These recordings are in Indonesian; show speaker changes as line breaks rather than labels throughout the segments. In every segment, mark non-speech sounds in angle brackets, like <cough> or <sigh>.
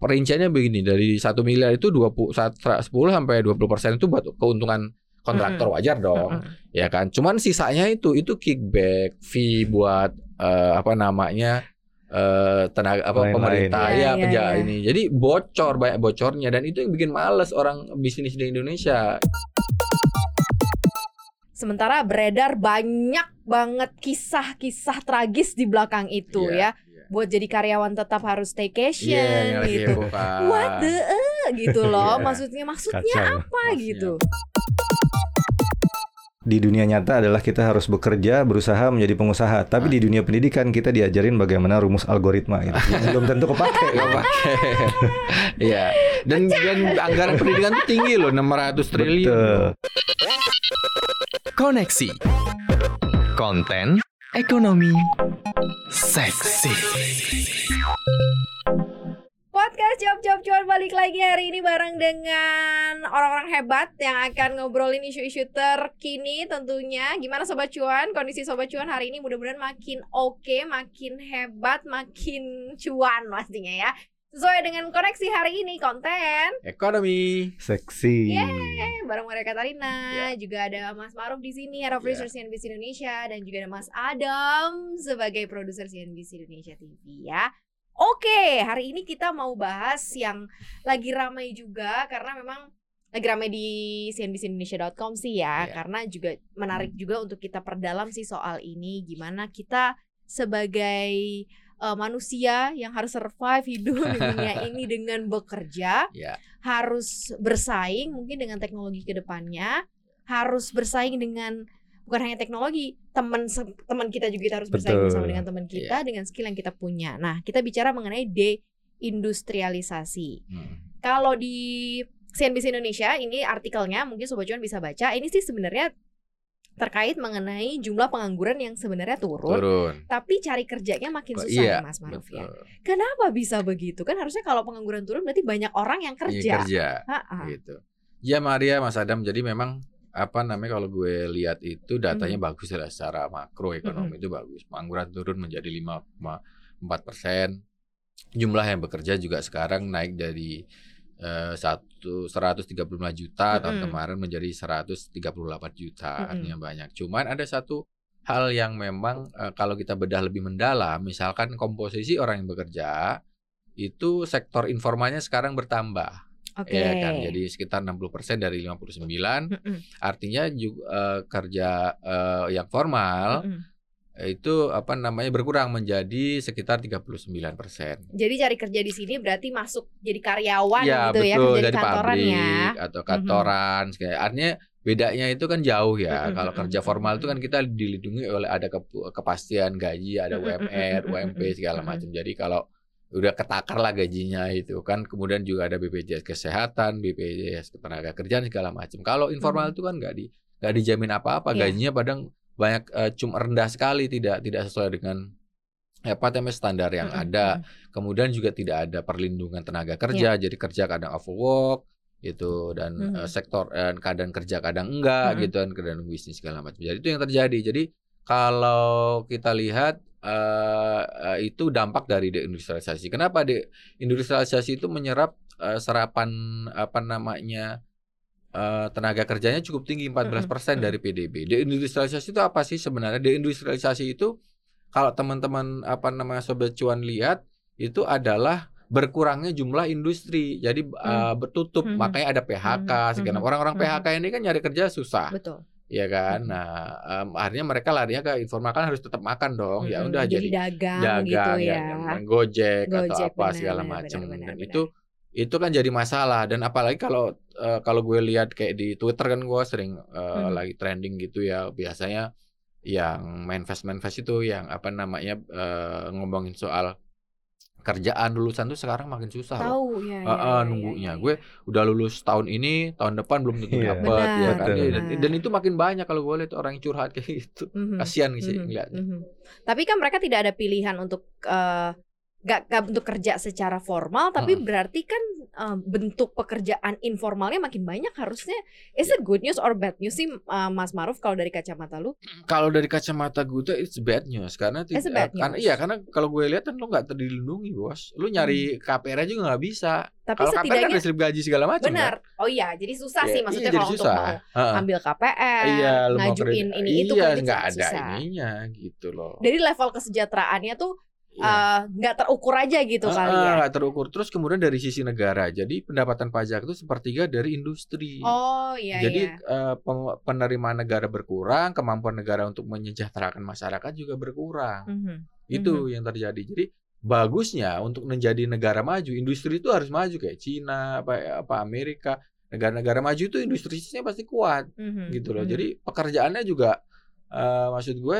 perinciannya begini dari satu miliar itu 20 sa- 10 sampai 20 persen itu buat keuntungan kontraktor wajar dong ya kan cuman sisanya itu itu kickback fee buat eh, apa namanya eh, tenaga apa
Lain-lain.
pemerintah
Iya,
ya
iya,
penjaga
iya.
ini jadi bocor banyak bocornya dan itu yang bikin males orang bisnis di Indonesia
Sementara beredar banyak banget kisah-kisah tragis di belakang itu
Iya,
ya. Buat jadi karyawan tetap harus staycation
Iya, yang lagi
gitu.
kan.
What the eh, gitu loh.
Iya.
Maksudnya maksudnya
Kacau.
apa
Maksudnya.
gitu.
Di dunia nyata adalah kita harus bekerja, berusaha menjadi pengusaha. Tapi di dunia pendidikan kita diajarin bagaimana rumus algoritma gitu. <laughs> Belum tentu kepake.
Pakai. <laughs> Iya. Dan dan anggaran pendidikan tuh tinggi loh 600 triliun.
Betul.
Koneksi. Konten ekonomi seksi.
Podcast Job Job Cuan balik lagi hari ini bareng dengan orang-orang hebat yang akan ngobrolin isu-isu terkini tentunya. Gimana Sobat Cuan? Kondisi Sobat Cuan hari ini mudah-mudahan makin oke, makin hebat, makin cuan pastinya ya. Sesuai dengan koneksi hari ini konten
Ekonomi.
Seksi.
Eh, bareng Maria Katarina, juga ada Mas Maruf di sini, Head of
Ya.
Research CNBC Indonesia dan juga ada Mas Adam sebagai produser CNBC Indonesia TV ya. Oke, hari ini kita mau bahas yang lagi ramai juga karena memang lagi ramai di cnbcindonesia.com sih ya,
Ya.
karena juga menarik juga untuk kita perdalam sih soal ini gimana kita sebagai eh, manusia yang harus survive hidup di dunia <laughs> ini dengan bekerja
Ya.
harus bersaing mungkin dengan teknologi ke depannya harus bersaing dengan bukan hanya teknologi teman teman kita juga kita harus bersaing
Betul.
bersama dengan teman kita dengan skill yang kita punya nah kita bicara mengenai deindustrialisasi
Hmm.
kalau di CNBC Indonesia ini artikelnya mungkin sobat cuan bisa baca ini sih sebenarnya terkait mengenai jumlah pengangguran yang sebenarnya turun,
Turun.
tapi cari kerjanya makin susah
iya,
ya, Mas Maruf ya.
betul.
Kenapa bisa begitu? Kan harusnya kalau pengangguran turun berarti banyak orang yang
Iya,
kerja.
kerja.
Ha-ha.
gitu. Ya Maria, Mas Adam. Jadi memang apa namanya kalau gue lihat itu datanya
Hmm.
bagus lah secara makro ekonomi itu bagus. Pengangguran turun menjadi 5,4 persen. Jumlah yang bekerja juga sekarang naik dari satu 135 juta tahun
Mm-mm.
kemarin menjadi 138 juta
Mm-mm.
artinya banyak. Cuman ada satu hal yang memang eh, kalau kita bedah lebih mendalam, misalkan komposisi orang yang bekerja itu sektor informalnya sekarang bertambah.
Oke.
Ya kan, jadi sekitar 60% dari 59.
Mm-mm.
Artinya juga eh, kerja eh, yang formal eh, itu apa namanya berkurang menjadi sekitar 39%.
Jadi cari kerja di sini berarti masuk jadi karyawan
ya,
gitu ya
betul
kerja di
dari
kantoran
pabrik
ya.
atau kantoran kayak artinya bedanya itu kan jauh ya.
Mm-mm,
Kalau
mm-mm,
kerja formal itu kan
mm-mm.
kita dilindungi oleh ada ke- kepastian gaji, ada UMR, UMP segala macam. Jadi kalau udah ketakar lah gajinya itu kan kemudian juga ada BPJS kesehatan, BPJS ketenaga kerjaan segala macam. Kalau informal itu kan nggak di nggak dijamin apa-apa,
Iya.
gajinya padahal banyak eh, cuma rendah sekali tidak tidak sesuai dengan apa namanya standar yang
Mm-mm,
ada.
mm-mm.
Kemudian juga tidak ada perlindungan tenaga kerja, jadi kerja kadang overwork gitu dan
Mhm.
eh, sektor eh, kadang kerja kadang enggak
Mhm.
gitu kan kadang bisnis segala macam. Jadi itu yang terjadi. Jadi kalau kita lihat eh, eh, itu dampak dari deindustrialisasi. Kenapa deindustrialisasi itu menyerap eh, serapan apa namanya eh, tenaga kerjanya cukup tinggi 14%
Mhm,
dari PDB. Deindustrialisasi itu apa sih sebenarnya? Deindustrialisasi itu kalau teman-teman apa namanya sobat cuan lihat itu adalah berkurangnya jumlah industri. Jadi eh, bertutup,
Mhm.
makanya ada PHK
Mhm,
segala.
mhm,
Orang-orang
mhm.
PHK ini kan nyari kerja susah
Betul.
ya kan.
Mhm.
Nah, em, akhirnya mereka larinya ke informal kan harus tetap makan dong. Ya
Mm-mm.
udah
jadi,
jadi
dagang,
dagang
gitu ya.
yang Gojek, atau
Gojek,
apa
benar,
segala macam.
benar,
Dan
benar,
itu itu kan jadi masalah dan apalagi kalau eh, kalau gue lihat kayak di Twitter kan gue sering eh,
Mhm.
lagi trending gitu ya biasanya yang manifest manifest itu yang apa namanya eh, ngomongin soal kerjaan lulusan tuh sekarang makin susah loh.
Tahu ya.
Eh,
ya,
nunggunya.
ya, ya.
Gue udah lulus tahun ini, tahun depan belum tentu
Iya.
dapat ya kan.
betul.
Dan, dan itu makin banyak kalau gue lihat orang yang curhat kayak gitu.
Mhm.
Kasihan sih
Mhm,
ngeliatnya.
mhm. Tapi kan mereka tidak ada pilihan untuk eh, gak, gak bentuk kerja secara formal tapi
Mm-mm.
berarti kan eh, bentuk pekerjaan informalnya makin banyak harusnya is it good news or bad news sih eh, Mas Maruf kalau dari kacamata lu
Kalau dari kacamata gue tuh it's bad news karena
It's bad
eh, karena
news.
iya karena kalau gue lihat kan lu nggak terlindungi bos. Lu nyari KPR aja juga nggak bisa.
Hmm. tapi
Kalau KPR kan
setidaknya
ada slip gaji segala macam.
benar oh iya jadi susah
kan?
sih
Ya,
maksudnya
iya,
kalau untuk
susah.
mau
Heeh.
ambil KPR
Iya,
ngajuin ini itu
iya,
kredit
nggak
sangat
ada
susah.
ininya gitu loh.
dari level kesejahteraannya tuh
Iya.
eh, nggak terukur aja gitu
Ah,
kali ya
nggak terukur. Terus kemudian dari sisi negara, jadi pendapatan pajak itu sepertiga dari industri.
oh iya
jadi
iya
pem- penerimaan negara berkurang, kemampuan negara untuk menyejahterakan masyarakat juga berkurang.
Mhm.
Itu yang terjadi. Jadi bagusnya untuk menjadi negara maju, industri itu harus maju kayak Cina, apa apa Amerika. Negara-negara maju itu industrinya pasti kuat
Mhm.
gitu loh.
Mhm.
Jadi pekerjaannya juga eh, maksud gue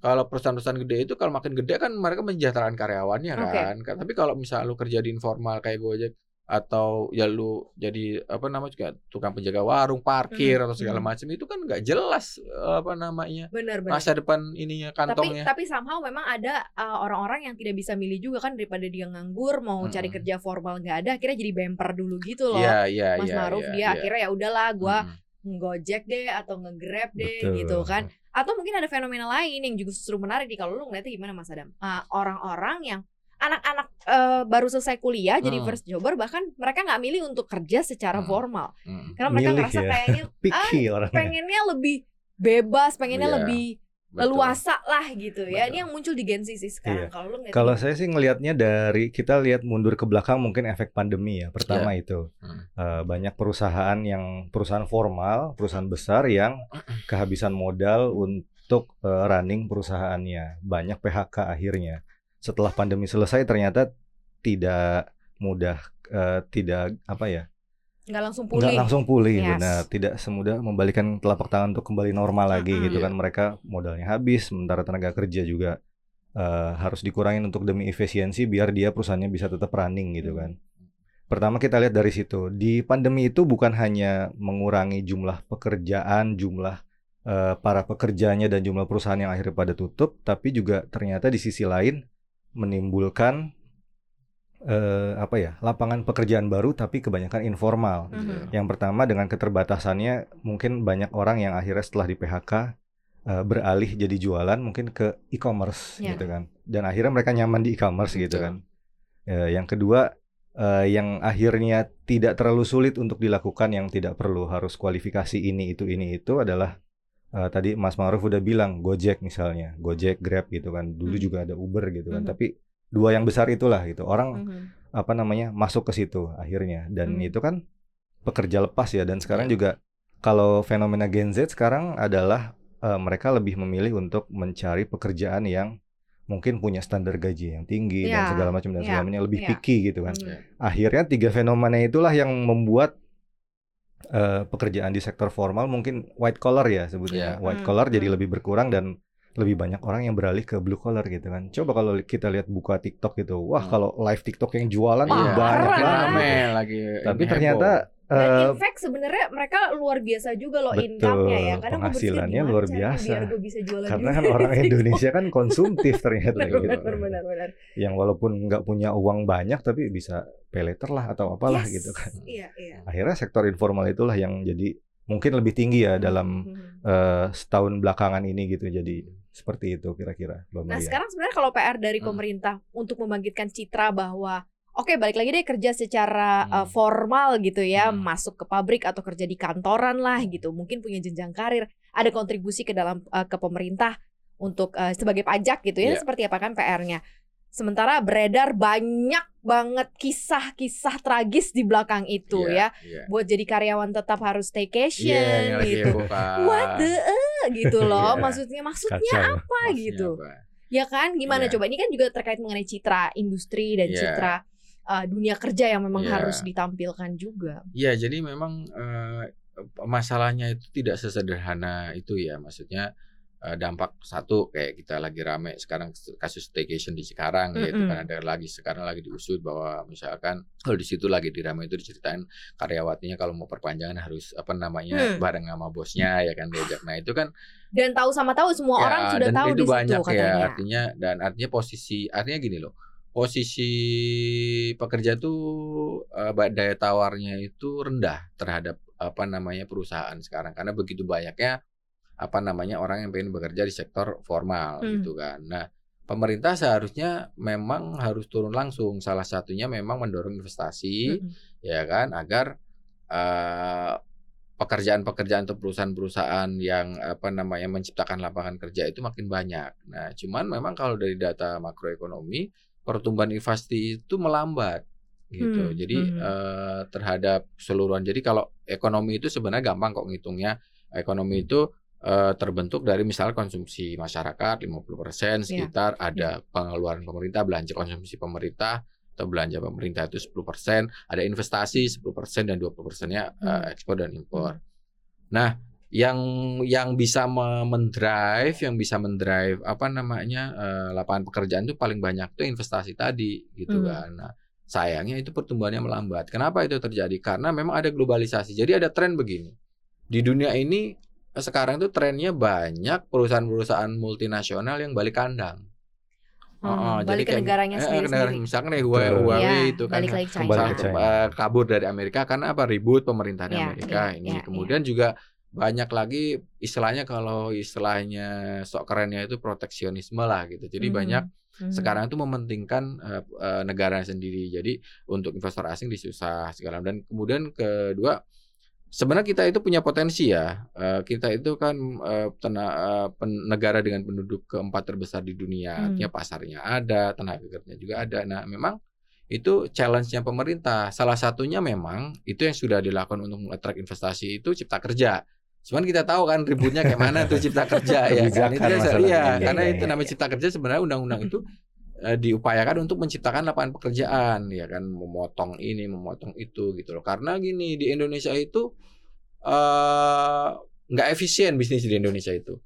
kalau perusahaan-perusahaan gede itu kalau makin gede kan mereka mensejahterakan karyawannya kan. Ka- Tapi kalau misalnya lu kerja di informal kayak Gojek atau ya lu jadi apa namanya juga tukang penjaga warung, parkir
Mhm,
atau segala
mhm.
macam itu kan nggak jelas eh, apa namanya
benar benar
masa depan ininya
tapi
kantongnya.
tapi somehow memang ada uh, orang-orang yang tidak bisa milih juga kan daripada dia nganggur mau cari
Mm-mm.
kerja formal nggak ada akhirnya jadi bemper dulu gitu loh
Iya, iya,
Mas
iya.
Maruf
iya,
dia
iya.
akhirnya ya udahlah gua ngojek deh atau ngegrab deh
Betul.
gitu kan atau mungkin ada fenomena lain yang juga justru menarik nih kalau lu ngeliatnya gimana Mas Adam Uh, orang-orang yang anak-anak uh, baru selesai kuliah jadi
Hmm.
first jobber bahkan mereka nggak milih untuk kerja secara
Hmm.
formal
Mm.
karena mereka
Milih
ngerasa
ya.
kayaknya <laughs> ah, pengennya lebih bebas pengennya
Iya,
lebih. Leluasa lah gitu ya.
Betul.
Ini yang muncul di Gen Z sih sekarang.
Iya.
Kalau lu
Kalau saya sih ngelihatnya dari kita lihat mundur ke belakang mungkin efek pandemi ya. Pertama itu
Hmm.
eh, banyak perusahaan yang perusahaan formal, perusahaan besar yang kehabisan modal untuk eh, running perusahaannya. Banyak PHK akhirnya. Setelah pandemi selesai ternyata tidak mudah eh, tidak apa ya?
Nggak langsung
nggak
pulih.
langsung pulih
Yes.
benar tidak semudah membalikan telapak tangan untuk kembali normal lagi
Mm-mm.
gitu kan mereka modalnya habis sementara tenaga kerja juga eh, harus dikurangin untuk demi efisiensi biar dia perusahaannya bisa tetap running gitu kan pertama kita lihat dari situ di pandemi itu bukan hanya mengurangi jumlah pekerjaan jumlah eh, para pekerjanya dan jumlah perusahaan yang akhirnya pada tutup tapi juga ternyata di sisi lain menimbulkan eh, apa ya lapangan pekerjaan baru tapi kebanyakan informal
Mhm.
yang pertama dengan keterbatasannya mungkin banyak orang yang akhirnya setelah di PHK eh, beralih jadi jualan mungkin ke e-commerce
Ya.
gitu kan. Dan akhirnya mereka nyaman di e-commerce gitu kan. Eh, yang kedua eh, yang akhirnya tidak terlalu sulit untuk dilakukan yang tidak perlu harus kualifikasi ini itu ini itu adalah eh, tadi Mas Ma'ruf udah bilang Gojek misalnya, Gojek, Grab gitu kan. Dulu
Mhm.
juga ada Uber gitu kan.
Mhm.
Tapi dua yang besar itulah gitu. Orang
Mhm.
apa namanya masuk ke situ akhirnya dan
Hmm.
itu kan pekerja lepas ya dan sekarang
Iya.
juga kalau fenomena Gen Z sekarang adalah eh, mereka lebih memilih untuk mencari pekerjaan yang mungkin punya standar gaji yang tinggi
Iya,
dan segala macam dan segala macam lebih
iya.
picky gitu kan
Mhm.
akhirnya tiga fenomena itulah yang membuat eh, pekerjaan di sektor formal mungkin white collar ya sebutnya
Iya.
white
Hmm,
collar jadi
hmm.
lebih berkurang dan lebih banyak orang yang beralih ke blue collar gitu kan coba kalau kita lihat buka TikTok gitu wah
Hmm.
kalau live TikTok yang jualan tuh banyak banget gitu.
lagi.
tapi
ini
ternyata
Dan
eh,
in fact sebenarnya mereka luar biasa juga loh income-nya ya. Kadang berpikir,
penghasilannya
"Gimana
luar biasa."
Biar gue bisa jualan
karena
juga
kan orang <laughs>
di situ?"
Indonesia kan konsumtif ternyata
benar,
gitu
benar, benar, benar.
yang walaupun nggak punya uang banyak tapi bisa pay later lah atau apalah
Yes,
gitu kan
Iya, iya.
akhirnya sektor informal itulah yang jadi mungkin lebih tinggi ya dalam
Mhm.
eh, setahun belakangan ini gitu jadi seperti itu kira-kira
Nah sekarang sebenarnya kalau PR dari
Hmm.
pemerintah untuk membangkitkan citra bahwa oke balik lagi deh kerja secara
Hmm.
uh, formal gitu ya
Hmm.
masuk ke pabrik atau kerja di kantoran lah gitu mungkin punya jenjang karir ada kontribusi ke dalam uh, ke pemerintah untuk uh, sebagai pajak gitu ya
Iya.
seperti apa kan PR-nya sementara beredar banyak banget kisah-kisah tragis di belakang itu ya
Iya.
buat jadi karyawan tetap harus
Iya,
staycation
lagi
gitu what the eh, gitu <laughs> loh
Iya.
maksudnya maksudnya
Kacau.
apa
Maksudnya
gitu
apa?
Ya kan, gimana
Iya.
coba? Ini kan juga terkait mengenai citra industri dan
Iya.
citra uh, dunia kerja yang memang
Iya.
harus ditampilkan juga.
Iya, jadi memang eh, masalahnya itu tidak sesederhana itu ya. Maksudnya dampak satu kayak kita lagi rame sekarang kasus staycation di Cikarang gitu
Mm-mm.
kan ada lagi sekarang lagi diusut bahwa misalkan kalau di situ lagi di rame itu diceritain karyawatinya kalau mau perpanjangan harus apa namanya
Hmm.
bareng sama bosnya ya kan diajak. Nah, itu kan
Dan tahu sama tahu semua
Ya,
orang sudah
dan
tahu
itu
di situ
banyak
katanya.
ya artinya dan artinya posisi artinya gini loh posisi pekerja tuh eh, ba- daya tawarnya itu rendah terhadap apa namanya perusahaan sekarang karena begitu banyaknya apa namanya orang yang pengen bekerja di sektor formal
Hmm.
gitu kan. Nah, pemerintah seharusnya memang harus turun langsung. Salah satunya memang mendorong investasi
Mm-mm.
ya kan agar eh, pekerjaan-pekerjaan atau perusahaan-perusahaan yang apa namanya menciptakan lapangan kerja itu makin banyak. Nah, cuman memang kalau dari data makroekonomi pertumbuhan investasi itu melambat gitu.
Hmm,
Jadi
hmm.
eh, terhadap keseluruhan. Jadi kalau ekonomi itu sebenarnya gampang kok ngitungnya. Ekonomi itu eh, terbentuk dari misalnya konsumsi masyarakat 50% sekitar ada pengeluaran pemerintah, belanja konsumsi pemerintah atau belanja pemerintah itu 10%, ada investasi 10% dan 20%-nya eh,
Hmm.
ekspor dan impor. Nah, yang yang bisa me- mendrive, yang bisa mendrive apa namanya eh, lapangan pekerjaan itu paling banyak tuh investasi tadi gitu
Hmm.
kan. Nah, sayangnya itu pertumbuhannya melambat. Kenapa itu terjadi? Karena memang ada globalisasi. Jadi ada tren begini. Di dunia ini eh, sekarang itu trennya banyak perusahaan-perusahaan multinasional yang balik kandang.
Hmm,
Heeh,
balik ke
kayak-
negaranya
eh,
sendiri
negara-
sendiri.
Misalkan kayak Huawei,
Betul.
Huawei
Iya,
itu kan
balik lagi ke China.
Kembali ke
Sampai,
China.
eh, kabur dari Amerika karena apa ribut pemerintahan
Iya,
Amerika
iya,
ini
iya,
kemudian juga banyak lagi istilahnya kalau istilahnya sok kerennya itu proteksionisme lah gitu jadi
Mhm.
banyak
Mhm.
sekarang itu mementingkan eh, eh, negara sendiri jadi untuk investor asing disusah segala dan kemudian kedua sebenarnya kita itu punya potensi ya Eh, kita itu kan eh, tena- eh, pen- negara dengan penduduk keempat terbesar di dunia
Hmm.
artinya pasarnya ada tenaga kerja juga ada nah memang itu challenge-nya pemerintah. Salah satunya memang itu yang sudah dilakukan untuk mengattract investasi itu cipta kerja. Cuman kita tahu kan ributnya kayak mana tuh cipta kerja ya kan. Itu ya,
masalahnya.
iya,
Iya,
karena
iya,
itu
iya.
namanya cipta kerja sebenarnya undang-undang itu diupayakan untuk menciptakan lapangan pekerjaan ya kan memotong ini, memotong itu gitu loh. Karena gini di Indonesia itu eh nggak efisien bisnis di Indonesia itu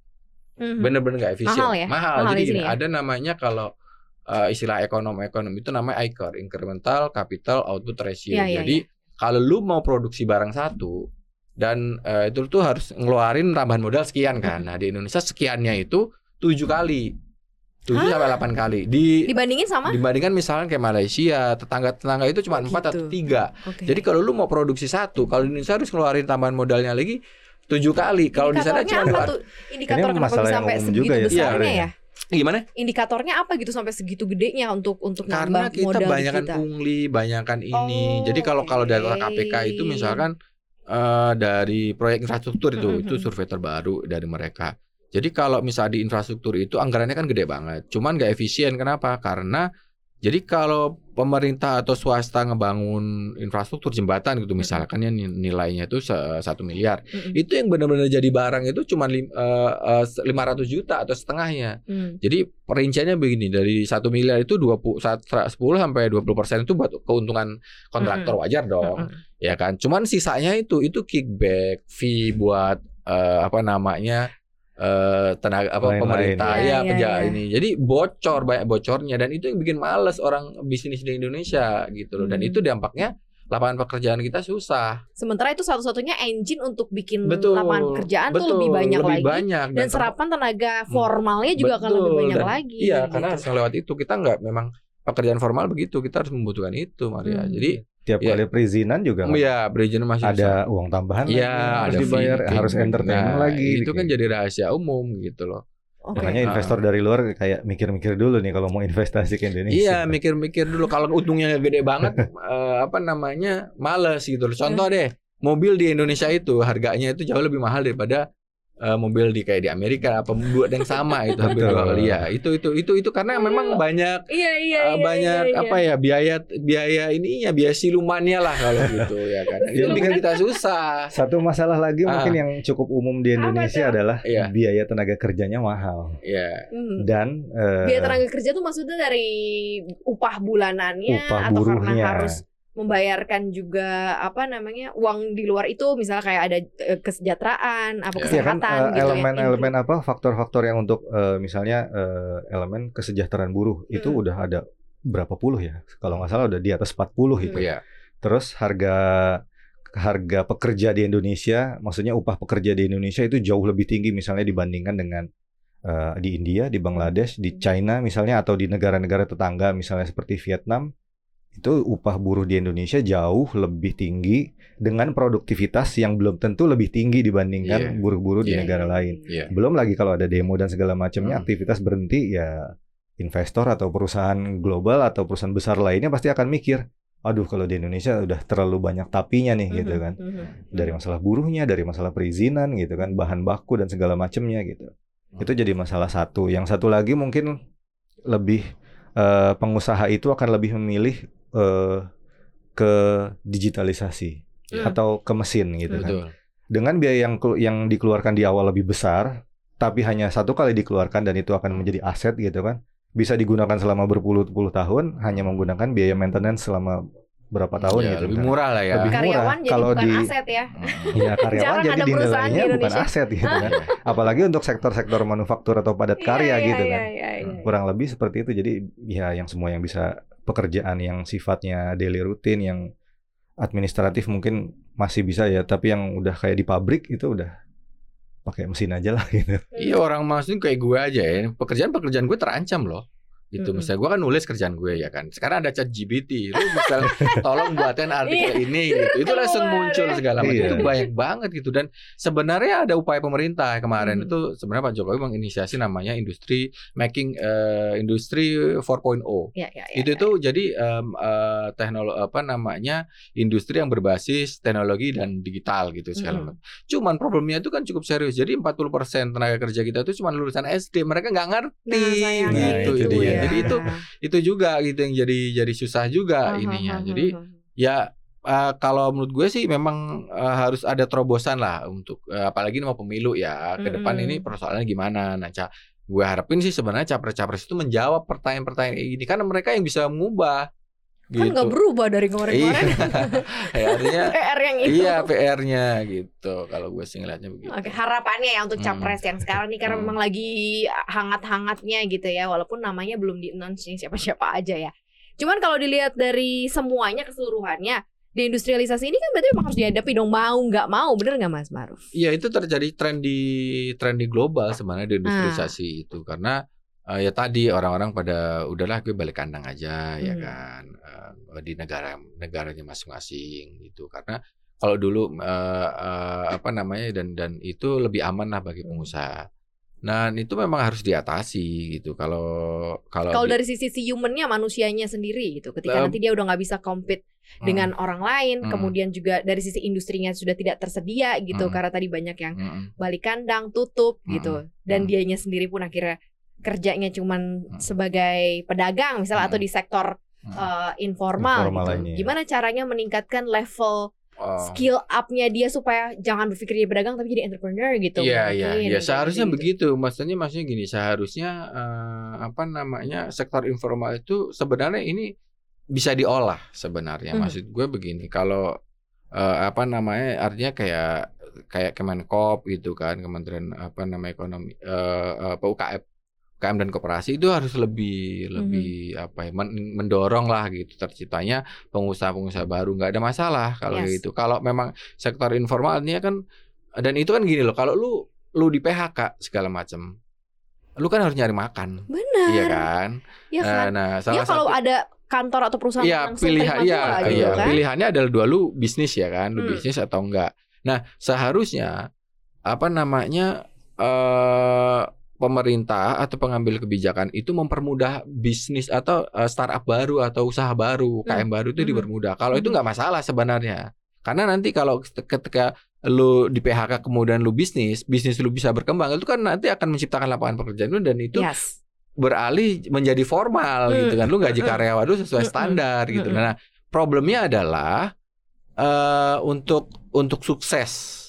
Mhm.
bener-bener nggak efisien.
Mahal ya? Mahal
Jadi
di
gini,
ya?
ada namanya kalau uh, istilah ekonom-ekonom itu namanya ICAR, incremental capital output ratio.
Iya, iya,
Jadi kalau lu mau produksi barang satu dan uh, itu tuh harus ngeluarin tambahan modal sekian kan. Nah, di Indonesia sekiannya itu tujuh kali. 7
Hah?
sampai 8 kali. Di
Dibandingin sama?
dibandingkan misalnya kayak Malaysia, tetangga-tetangga itu cuma
Oh,
empat atau
gitu.
tiga.
Oke.
Jadi kalau lu mau produksi satu, kalau di Indonesia harus ngeluarin tambahan modalnya lagi tujuh kali. Kalau di sana
Indikatornya
cuma
apa tuh? Indikator
Ini
kenapa
masalah
bisa
yang
sampai
umum
segitu
juga ya
besarnya
sebenarnya.
ya?
Gimana?
Indikatornya apa gitu sampai segitu gedenya untuk untuk
karena
nambah
kita
modal
banyakan
kita?
pungli, banyakan ini.
Oh,
Jadi kalau kalau data. KPK itu misalkan eh, dari proyek infrastruktur itu
Mhm.
itu survei terbaru dari mereka. Jadi kalau misalnya di infrastruktur itu anggarannya kan gede banget, cuman nggak efisien. Kenapa? Karena jadi kalau pemerintah atau swasta ngebangun infrastruktur jembatan gitu misalkan ya nilainya itu satu miliar,
Mm-mm.
itu yang benar-benar jadi barang itu cuma eh, eh, 500 juta atau setengahnya.
Hmm.
Jadi perinciannya begini dari satu miliar itu 20 saat 10 sampai 20 persen itu buat keuntungan kontraktor wajar dong,
Mm-mm.
ya kan. Cuman sisanya itu itu kickback, fee buat eh, apa namanya eh tenaga apa
Lain-lain.
pemerintah
Iya,
ya
iya,
penjaga
iya.
ini. Jadi bocor banyak bocornya dan itu yang bikin males orang bisnis di Indonesia gitu loh. Dan
Hmm.
itu dampaknya lapangan pekerjaan kita susah.
Sementara itu satu-satunya engine untuk bikin
Betul.
lapangan pekerjaan tuh
Betul,
lebih banyak
lebih
lagi.
banyak
Dan serapan tenaga formalnya juga akan lebih banyak
dan-
lagi.
Iya,
gitu.
karena harus lewat itu kita nggak memang pekerjaan formal begitu kita harus membutuhkan itu Maria.
Hmm.
Jadi
Tiap
Iya.
kali perizinan juga kan
ya perizinan masih
ada uang tambahan
Iya,
lagi, harus
ada
dibayar,
fee,
harus
kayak-
entertainment
nah,
lagi.
Itu kan
gitu.
jadi rahasia umum gitu loh.
Oke.
Makanya
Ah.
investor dari luar kayak mikir-mikir dulu nih kalau mau investasi ke Indonesia.
Iya, mikir-mikir dulu kalau untungnya gede banget <laughs> eh, apa namanya? males gitu loh. Contoh deh, mobil di Indonesia itu harganya itu jauh lebih mahal daripada eh, mobil di kayak di Amerika apa buat yang sama itu hampir
Betul.
dua kali ya. Itu itu itu itu karena memang banyak
Iya iya iya.
banyak
iya, iya.
apa ya biaya biaya ininya biaya silumannya lah kalau <laughs> gitu ya kan. Itu
Iya.
bikin kita susah.
Satu masalah lagi
Ah.
mungkin yang cukup umum di Indonesia adalah
Iya.
biaya tenaga kerjanya mahal
Ya.
Hmm.
dan eh,
Biaya tenaga kerja tuh maksudnya dari upah bulanannya
Upah
atau karena
buruhnya.
harus membayarkan juga apa namanya uang di luar itu misalnya kayak ada eh, kesejahteraan apa
Iya
Iya kan
kesehatan
eh,
gitu ya.
elemen-elemen apa faktor-faktor yang untuk eh, misalnya eh, elemen kesejahteraan buruh itu
Mm.
udah ada berapa puluh ya kalau nggak salah udah di atas 40 itu.
Iya.
Terus harga harga pekerja di Indonesia, maksudnya upah pekerja di Indonesia itu jauh lebih tinggi misalnya dibandingkan dengan eh, di India, di Bangladesh, di China misalnya atau di negara-negara tetangga misalnya seperti Vietnam itu upah buruh di Indonesia jauh lebih tinggi dengan produktivitas yang belum tentu lebih tinggi dibandingkan
Iya.
buruh-buruh di
Iya.
negara lain.
Iya.
Belum lagi kalau ada demo dan segala macamnya
Hmm.
aktivitas berhenti ya investor atau perusahaan global atau perusahaan besar lainnya pasti akan mikir, aduh kalau di Indonesia udah terlalu banyak tapinya nih gitu
Mhm,
kan.
mhm.
Dari masalah buruhnya, dari masalah perizinan gitu kan, bahan baku dan segala macamnya gitu. Itu jadi masalah satu. Yang satu lagi mungkin lebih eh, pengusaha itu akan lebih memilih eh, ke digitalisasi
Hmm.
atau ke mesin gitu kan
Betul.
dengan biaya yang yang dikeluarkan di awal lebih besar, tapi hanya satu kali dikeluarkan dan itu akan menjadi aset gitu kan, bisa digunakan selama berpuluh-puluh tahun, hanya menggunakan biaya maintenance selama berapa tahun
Ya,
gitu
lebih
kan.
murah lah ya.
Lebih
Karyawan
murah.
jadi
Kalau
bukan
di-
aset ya. <laughs>
Ya karyawan jadi
ada perusahaan di
dinilainya bukan aset gitu kan. <laughs> Apalagi untuk sektor-sektor manufaktur atau padat karya
Iya,
gitu
iya,
kan.
iya, iya, iya.
Kurang lebih seperti itu. Jadi ya yang semua yang bisa pekerjaan yang sifatnya daily rutin yang administratif mungkin masih bisa ya, tapi yang udah kayak di pabrik itu udah pakai mesin aja lah <laughs> gitu.
Iya orang maksudnya kayak gue aja ya. Pekerjaan-pekerjaan gue terancam loh. Gitu
Mm-mm.
misalnya gue kan nulis kerjaan gue ya kan. Sekarang ada chat GBT. Lu bisa <laughs> tolong buatin artikel ini gitu. Itu langsung muncul
ya.
segala macam.
Iya.
Itu banyak banget gitu dan sebenarnya ada upaya pemerintah kemarin
Mhm.
itu sebenarnya Pak Jokowi menginisiasi namanya industri making eh, industri 4.0.
Ya, ya, ya,
itu
ya.
tuh jadi teknologi apa namanya industri yang berbasis teknologi dan digital gitu segala
Mm.
macam. Cuman problemnya itu kan cukup serius. Jadi 40% tenaga kerja kita itu cuma lulusan SD, mereka nggak ngerti.
Nah, sayangnya
Nah,
gitu
itu
dia.
Dia.
Jadi itu itu juga gitu yang jadi jadi susah juga ininya. Jadi ya eh, kalau menurut gue sih memang eh, harus ada terobosan lah untuk eh, apalagi ini mau pemilu ya ke depan ini persoalannya gimana. Nah, ca- gue harapin sih sebenarnya capres-capres itu menjawab pertanyaan-pertanyaan gini karena mereka yang bisa mengubah.
Kan nggak berubah dari kemarin-kemarin.
Iya. <laughs> ya, artinya
PR yang itu.
iya PR-nya gitu. Kalau gue sih ngeliatnya begitu.
Oke, harapannya ya untuk
Hmm.
capres yang sekarang nih karena
Hmm.
memang lagi hangat-hangatnya gitu ya, walaupun namanya belum di announce siapa-siapa aja ya. Cuman kalau dilihat dari semuanya keseluruhannya, deindustrialisasi ini kan berarti memang harus dihadapi dong mau nggak mau, bener nggak Mas Maruf?
Iya itu terjadi tren di tren di global sebenarnya
Ah.
deindustrialisasi itu karena eh, ya tadi orang-orang pada udahlah gue balik kandang aja ya
Hmm.
kan eh, di negara negaranya masing-masing gitu karena kalau dulu eh, eh, apa namanya dan dan itu lebih aman lah bagi
Hmm.
pengusaha. Nah itu memang harus diatasi gitu kalau kalau
Kalau dari sisi si humannya manusianya sendiri gitu, ketika
Eh,
nanti dia udah nggak bisa compete
Hmm,
dengan orang lain,
Hmm.
kemudian juga dari sisi industrinya sudah tidak tersedia gitu,
Hmm.
karena tadi banyak yang balik kandang, tutup gitu. Dan dianya sendiri pun akhirnya kerjanya cuman
Mm.
sebagai pedagang misalnya atau
Mm.
di sektor
Mm.
uh, informal,
Informal
gitu.
lainnya, ya.
Gimana caranya meningkatkan level
Oh.
skill up-nya dia supaya jangan berpikir jadi pedagang tapi jadi entrepreneur gitu.
Iya iya ya
kayak
seharusnya
gitu.
begitu. Maksudnya maksudnya gini, seharusnya eh, apa namanya sektor informal itu sebenarnya ini bisa diolah sebenarnya.
Mhm.
Maksud gue begini, kalau eh, apa namanya artinya kayak kayak Kemenkop gitu kan, Kementerian apa nama ekonomi eh, apa UKM UKM dan koperasi itu harus lebih lebih apa ya men- mendorong lah gitu terciptanya pengusaha-pengusaha baru nggak ada masalah kalau
Yes.
gitu kalau memang sektor informal artinya kan dan itu kan gini loh kalau lu lu di PHK segala macam lu kan harus nyari makan
Benar.
iya kan
Iya
Eh,
kan?
nah
Ya
salah
kalau
satu
ada kantor atau perusahaan
Iya
langsung
pilihan
terima
iya
gitu
iya
kan.
pilihannya adalah dua lu bisnis ya kan lu
Hmm.
bisnis atau enggak nah seharusnya apa namanya eh pemerintah atau pengambil kebijakan itu mempermudah bisnis atau eh, startup baru atau usaha baru KM baru itu
Mhm.
dipermudah kalau itu
Mhm.
nggak masalah sebenarnya karena nanti kalau ketika lu di PHK kemudian lu bisnis bisnis lu bisa berkembang itu kan nanti akan menciptakan lapangan pekerjaan lu dan itu
Yes.
beralih menjadi formal
Hmm.
gitu kan lu gaji
Hmm.
karyawan lu sesuai
Hmm.
standar gitu
Hmm.
nah problemnya adalah eh untuk untuk sukses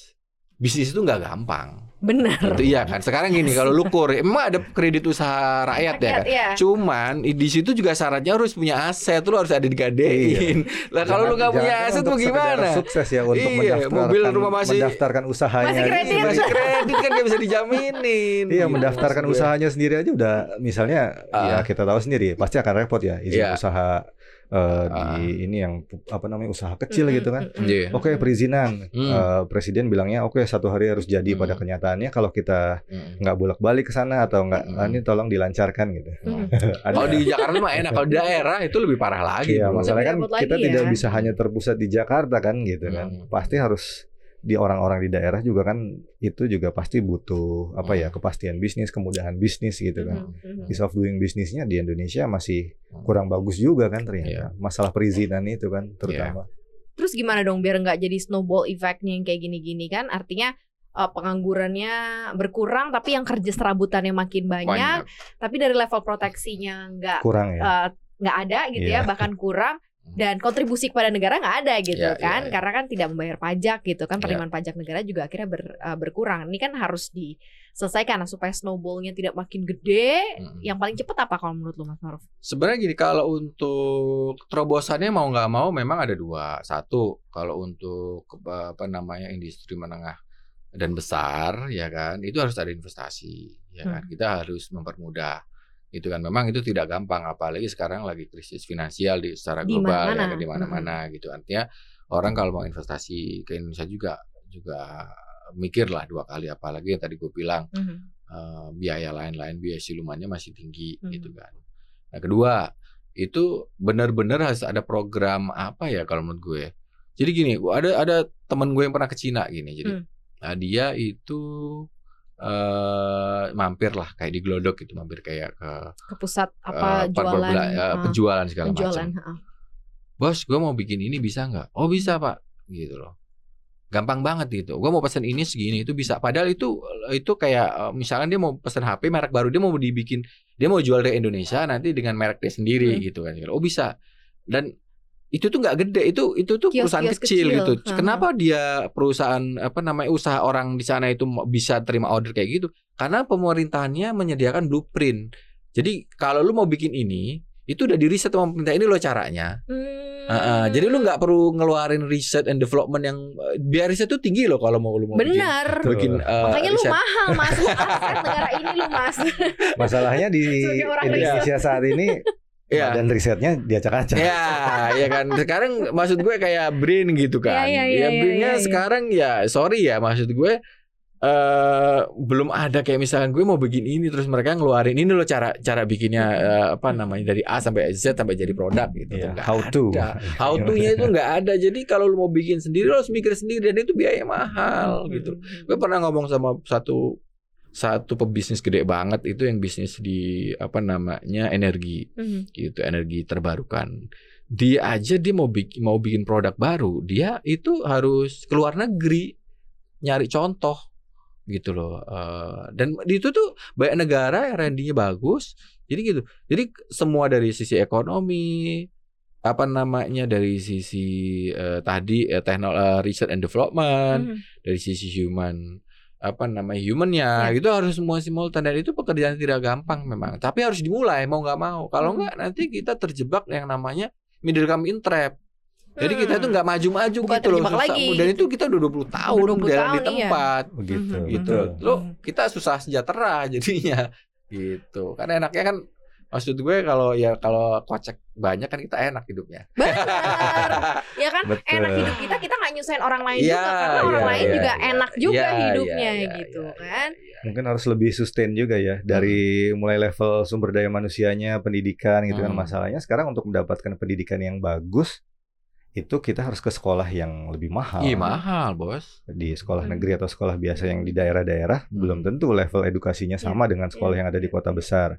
bisnis itu nggak gampang
Benar.
itu iya kan sekarang gini kalau lu kur emang ada kredit usaha rakyat ya kan
Iya.
cuman di situ juga syaratnya harus punya aset lu harus ada digadein lah kalau lu nggak punya aset mau gimana
sukses ya untuk
Iya,
mendaftarkan
mobil rumah masih-
mendaftarkan usahanya
Masih kredit.
masih kredit kan nggak bisa dijaminin
Iya, mendaftarkan
gue.
usahanya sendiri aja udah misalnya ya
Ah.
kita tahu sendiri pasti akan repot ya izin
Iya.
usaha eh,
Ah.
di ini yang apa namanya usaha kecil gitu kan.
Iya.
Oke perizinan,
Hmm.
Eh, presiden bilangnya oke satu hari harus jadi.
Hmm.
Pada kenyataannya kalau kita
Mm.
nggak bolak-balik ke sana atau nggak. "Ah, ini tolong dilancarkan gitu.
Mm. <laughs>
Kalau di Jakarta mah enak, kalau di daerah itu lebih parah lagi.
Iya, masalahnya kan kita
lagi
tidak
ya.
bisa hanya terpusat di Jakarta kan gitu kan.
Hmm.
Pasti harus di orang-orang di daerah juga kan itu juga pasti butuh apa ya
Hmm.
kepastian bisnis, kemudahan bisnis gitu kan.
Mhm, mhm.
Ease of doing bisnisnya di Indonesia masih
Hmm.
kurang bagus juga kan ternyata.
Iya.
Masalah perizinan itu kan terutama.
Terus gimana dong biar nggak jadi snowball effect-nya yang kayak gini-gini kan? Artinya eh, penganggurannya berkurang tapi yang kerja serabutannya makin banyak,
banyak.
tapi dari level proteksinya nggak
Kurang ya.
eh, nggak ada gitu ya
Iya.
bahkan kurang dan kontribusi kepada negara nggak ada gitu
Iya,
kan
iya, iya.
karena kan tidak membayar pajak gitu kan
Iya.
penerimaan pajak negara juga akhirnya ber- eh, berkurang ini kan harus diselesaikan nah, supaya snowballnya tidak makin gede
Mm.
yang paling cepat apa kalau menurut lu Mas Maruf?
Sebenarnya gini, kalau untuk terobosannya mau nggak mau memang ada dua. Satu, kalau untuk apa namanya industri menengah dan besar, ya kan, itu harus ada investasi, ya kan.
Hmm.
Kita harus mempermudah. Itu kan memang itu tidak gampang, apalagi sekarang lagi krisis finansial di secara
Di
global, ya
mana-mana.
kan, di mana-mana gitu. Artinya orang kalau mau investasi ke Indonesia juga juga mikir lah dua kali, apalagi yang tadi gue bilang eh, biaya lain-lain biaya silumannya masih tinggi
Hmm.
gitu kan. Nah kedua itu benar-benar harus ada program apa ya kalau menurut gue. Jadi gini, ada ada teman gue yang pernah ke Cina gini. Jadi
Hmm.
nah, dia itu eh mampir lah kayak di Glodok gitu, mampir kayak ke
ke pusat apa
eh,
jualan
eh,
ah,
penjualan segala
penjualan
macam.
ah.
Bos, gue mau bikin ini bisa nggak? Oh bisa pak, gitu loh. Gampang banget gitu. Gue mau pesen ini segini itu bisa. Padahal itu itu kayak misalkan dia mau pesen HP merek baru dia mau dibikin dia mau jual di Indonesia nanti dengan merek dia sendiri
Hmm.
gitu kan. Oh bisa. Dan itu tuh nggak gede itu itu tuh
Kios-kios
perusahaan kecil,
kecil.
gitu.
Ha-ha.
Kenapa dia perusahaan apa namanya usaha orang di sana itu bisa terima order kayak gitu? Karena pemerintahannya menyediakan blueprint. Jadi kalau lu mau bikin ini itu udah di riset sama pemerintah ini loh caranya.
Hmm.
Heeh, jadi lu nggak perlu ngeluarin riset and development yang biaya riset tuh tinggi loh kalau mau lu mau bikin,
bener
bikin eh,
makanya lu
riset.
mahal mas Lu <laughs> aset negara ini lu mas
Masalahnya di Indonesia saat ini
Iya.
dan risetnya diacak-acak.
Ya, ya kan. Sekarang maksud gue kayak brain gitu kan.
Iya, iya,
ya
iya,
brainnya
iya, iya.
sekarang ya sorry ya maksud gue eh belum ada kayak misalkan gue mau bikin ini terus mereka ngeluarin ini loh cara cara bikinnya eh, apa namanya dari A sampai Z sampai jadi produk gitu.
Iya,
Tuh nggak
how to.
ada. How to-nya itu nggak ada. Jadi kalau lu mau bikin sendiri lu harus mikir sendiri dan itu biaya mahal gitu. Gue pernah ngomong sama satu satu pebisnis gede banget itu yang bisnis di apa namanya energi
Mhm.
gitu energi terbarukan. Dia aja dia mau bikin mau bikin produk baru, dia itu harus keluar negeri nyari contoh gitu loh. Eh, dan itu tuh banyak negara yang R&D-nya bagus. Jadi gitu. Jadi semua dari sisi ekonomi apa namanya dari sisi eh, tadi eh, teknologi research and development
Mhm.
dari sisi human apa namanya humannya
Ya.
itu harus semua simultan dan itu pekerjaan tidak gampang memang tapi harus dimulai mau nggak mau kalau
Hmm.
nggak nanti kita terjebak yang namanya middle in trap jadi kita itu
Hmm.
nggak maju-maju
Bukan
gitu loh susah.
lagi.
dan itu kita udah 20 tahun
20
berada di
iya.
tempat
Begitu.
Mhm.
gitu lo kita susah sejahtera jadinya <laughs> gitu kan enaknya kan maksud gue kalau ya kalau kocek banyak kan kita enak hidupnya
Benar. <laughs> ya kan
Betul.
enak hidup kita kita nggak nyusahin orang lain
Iya,
juga karena orang
iya,
lain
iya,
juga
iya.
enak juga
Iya,
hidupnya
iya, iya,
gitu
iya,
kan
iya.
Mungkin harus lebih sustain juga ya dari mulai level sumber daya manusianya, pendidikan gitu kan
Hmm.
masalahnya. Sekarang untuk mendapatkan pendidikan yang bagus itu kita harus ke sekolah yang lebih mahal.
Ih mahal bos
Di sekolah
Hmm.
negeri atau sekolah biasa yang di daerah-daerah belum tentu level edukasinya sama dengan sekolah
iya,
yang ada di
iya.
kota besar.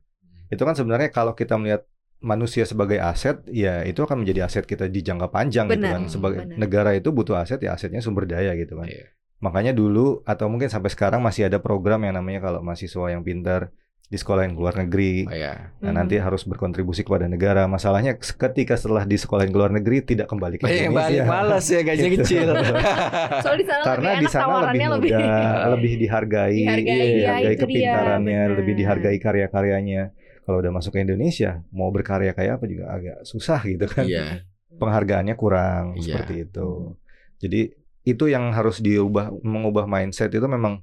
Itu kan sebenarnya kalau kita melihat manusia sebagai aset, ya itu akan menjadi aset kita di jangka panjang gitu
Benar,
kan. Sebagai
benar.
negara itu butuh aset ya asetnya sumber daya gitu kan.
Iya.
Makanya dulu atau mungkin sampai sekarang masih ada program yang namanya kalau mahasiswa yang pintar di sekolah yang luar negeri.
Oh, iya.
Nah,
Mhm.
nanti harus berkontribusi kepada negara. Masalahnya ketika setelah di sekolah yang luar negeri tidak kembali ke
Banyak yang balik
Indonesia.
males ya gajinya
Gitu.
kecil. <laughs>
soal di sana
Karena di sana lebih mudah, <laughs> lebih dihargai,
Dihargai,
iya,
ya,
dihargai
dia,
kepintarannya,
benar.
lebih dihargai karya-karyanya. Kalau udah masuk ke Indonesia, mau berkarya kayak apa juga agak susah gitu kan.
Iya.
Penghargaannya kurang
Iya.
seperti itu. Jadi itu yang harus diubah, mengubah mindset itu memang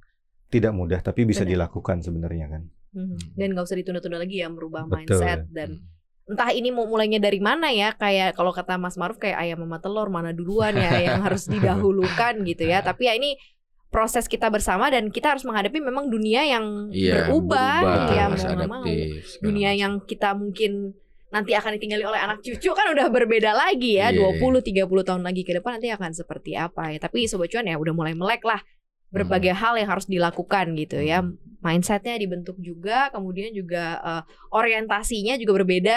tidak mudah, tapi bisa
Benar.
dilakukan sebenarnya kan.
Mhm. dan nggak usah ditunda-tunda lagi ya merubah
Betul.
mindset dan entah ini mau mulainya dari mana ya kayak kalau kata Mas Maruf kayak ayam sama telur mana duluan ya yang harus <laughs> didahulukan gitu ya tapi ya ini proses kita bersama dan kita harus menghadapi memang dunia yang
Iya,
berubah, ya
harus
mau nggak mau dunia
macam.
yang kita mungkin nanti akan ditinggali oleh anak cucu kan udah berbeda lagi ya
Iya.
20 30 tahun lagi ke depan nanti akan seperti apa ya tapi sobat cuan ya udah mulai melek lah berbagai
Hmm.
hal yang harus dilakukan gitu ya mindsetnya dibentuk juga kemudian juga eh, orientasinya juga berbeda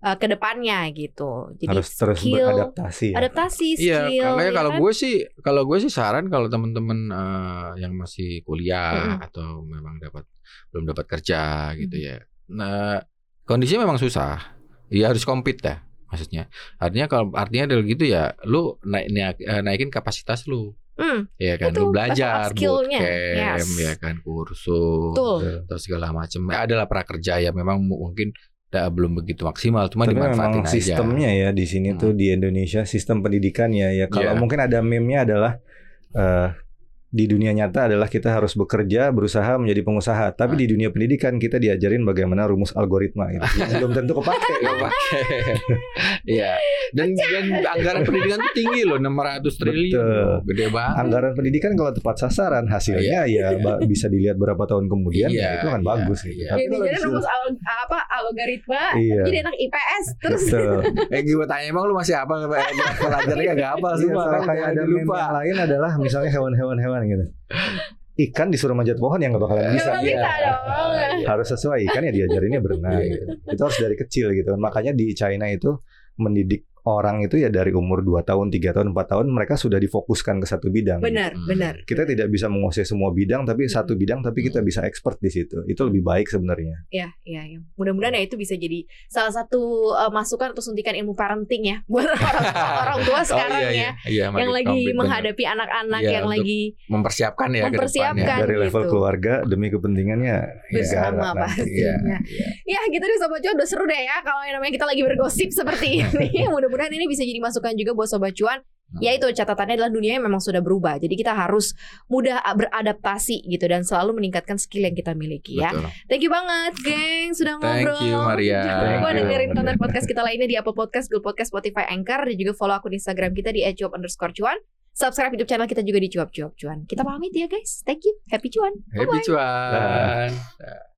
eh, ke depannya gitu jadi
harus terus
skill
beradaptasi ya.
adaptasi
Iya,
skill
makanya
ya
kalau
kan?
gue sih, kalau gue sih saran kalau temen-temen eh, yang masih kuliah
Mm-mm.
atau memang dapat belum dapat kerja gitu
Mm.
ya. Nah, kondisinya memang susah. Ya harus compete dah, maksudnya. Artinya kalau artinya adalah gitu ya, lu naik, naik- eh, naikin kapasitas lu.
Hmm,
Ya kan,
Itu
lu belajar, bootcamp,
yes.
ya kan, kursus,
betul
atau segala macam. Ya, adalah prakerja ya memang mu- mungkin da- belum begitu maksimal, cuma
Tapi
dimanfaatin
memang
aja.
sistemnya ya di sini
Hmm.
tuh di Indonesia sistem pendidikannya ya kalau
Iya.
mungkin ada meme-nya adalah eh, di dunia nyata adalah kita harus bekerja berusaha menjadi pengusaha tapi
Hmm.
di dunia pendidikan kita diajarin bagaimana rumus algoritma gitu. Belum tentu kepake <laughs>
pakai. Iya. Dan dan anggaran pendidikan tinggi loh 600 triliun.
Betul.
Gede banget.
anggaran pendidikan kalau tepat sasaran hasilnya ya ba- bisa dilihat berapa tahun kemudian
Iya,
ya itu kan
iya,
bagus gitu.
iya.
Tapi kalau
rumus al- apa algoritma
Iya.
jadi anak IPS terus
Betul. <laughs>
Eh gue tanya emang lu masih apa pelajarnya gak apa
Iya,
semua
sama
kan
kayak ada
lupa.
yang lain adalah misalnya hewan-hewan-hewan gitu. Ikan disuruh manjat pohon yang nggak bakalan bisa.
Iya.
dong.
Harus sesuai ikan ya diajarinnya berenang
Iya.
gitu. Itu harus dari kecil gitu. Makanya di China itu mendidik orang itu ya dari umur 2 tahun, 3 tahun, 4 tahun mereka sudah difokuskan ke satu bidang.
benar
Hmm.
benar
Kita tidak bisa menguasai semua bidang tapi satu bidang tapi kita bisa expert di situ. Itu lebih baik sebenarnya.
Ya, ya, ya. Mudah-mudahan ya itu bisa jadi salah satu uh, masukan atau suntikan ilmu parenting ya buat orang, <laughs> orang tua <laughs> sekarang
oh, iya,
ya.
iya. Iya,
Yang lagi
komplit,
menghadapi anak-anak
Iya,
yang lagi
mempersiapkan ya ke
mempersiapkan.
depannya.
Kan
dari level
gitu.
keluarga demi kepentingannya
bersama
negara nanti.
Iya.
pastinya. Ya gitu deh Sobat Cuan udah seru deh ya Kalau yang namanya kita lagi bergosip seperti <laughs> ini Mudah-mudahan ini bisa jadi masukan juga buat Sobat Cuan. Ya itu catatannya adalah dunia yang memang sudah berubah. Jadi kita harus mudah beradaptasi gitu Dan selalu meningkatkan skill yang kita miliki ya.
Betul.
Thank you banget geng Sudah
Thank
ngobrol.
You, Maria.
Jangan lupa
Thank
dengerin konten podcast kita lainnya Di Apple Podcast, Google Podcast, Spotify, Anchor Dan juga follow akun Instagram kita di @cuap underscore cuan Subscribe YouTube channel kita juga di cuap cuap cuan. Kita pamit ya guys. Thank you. Happy cuan.
Happy cuan.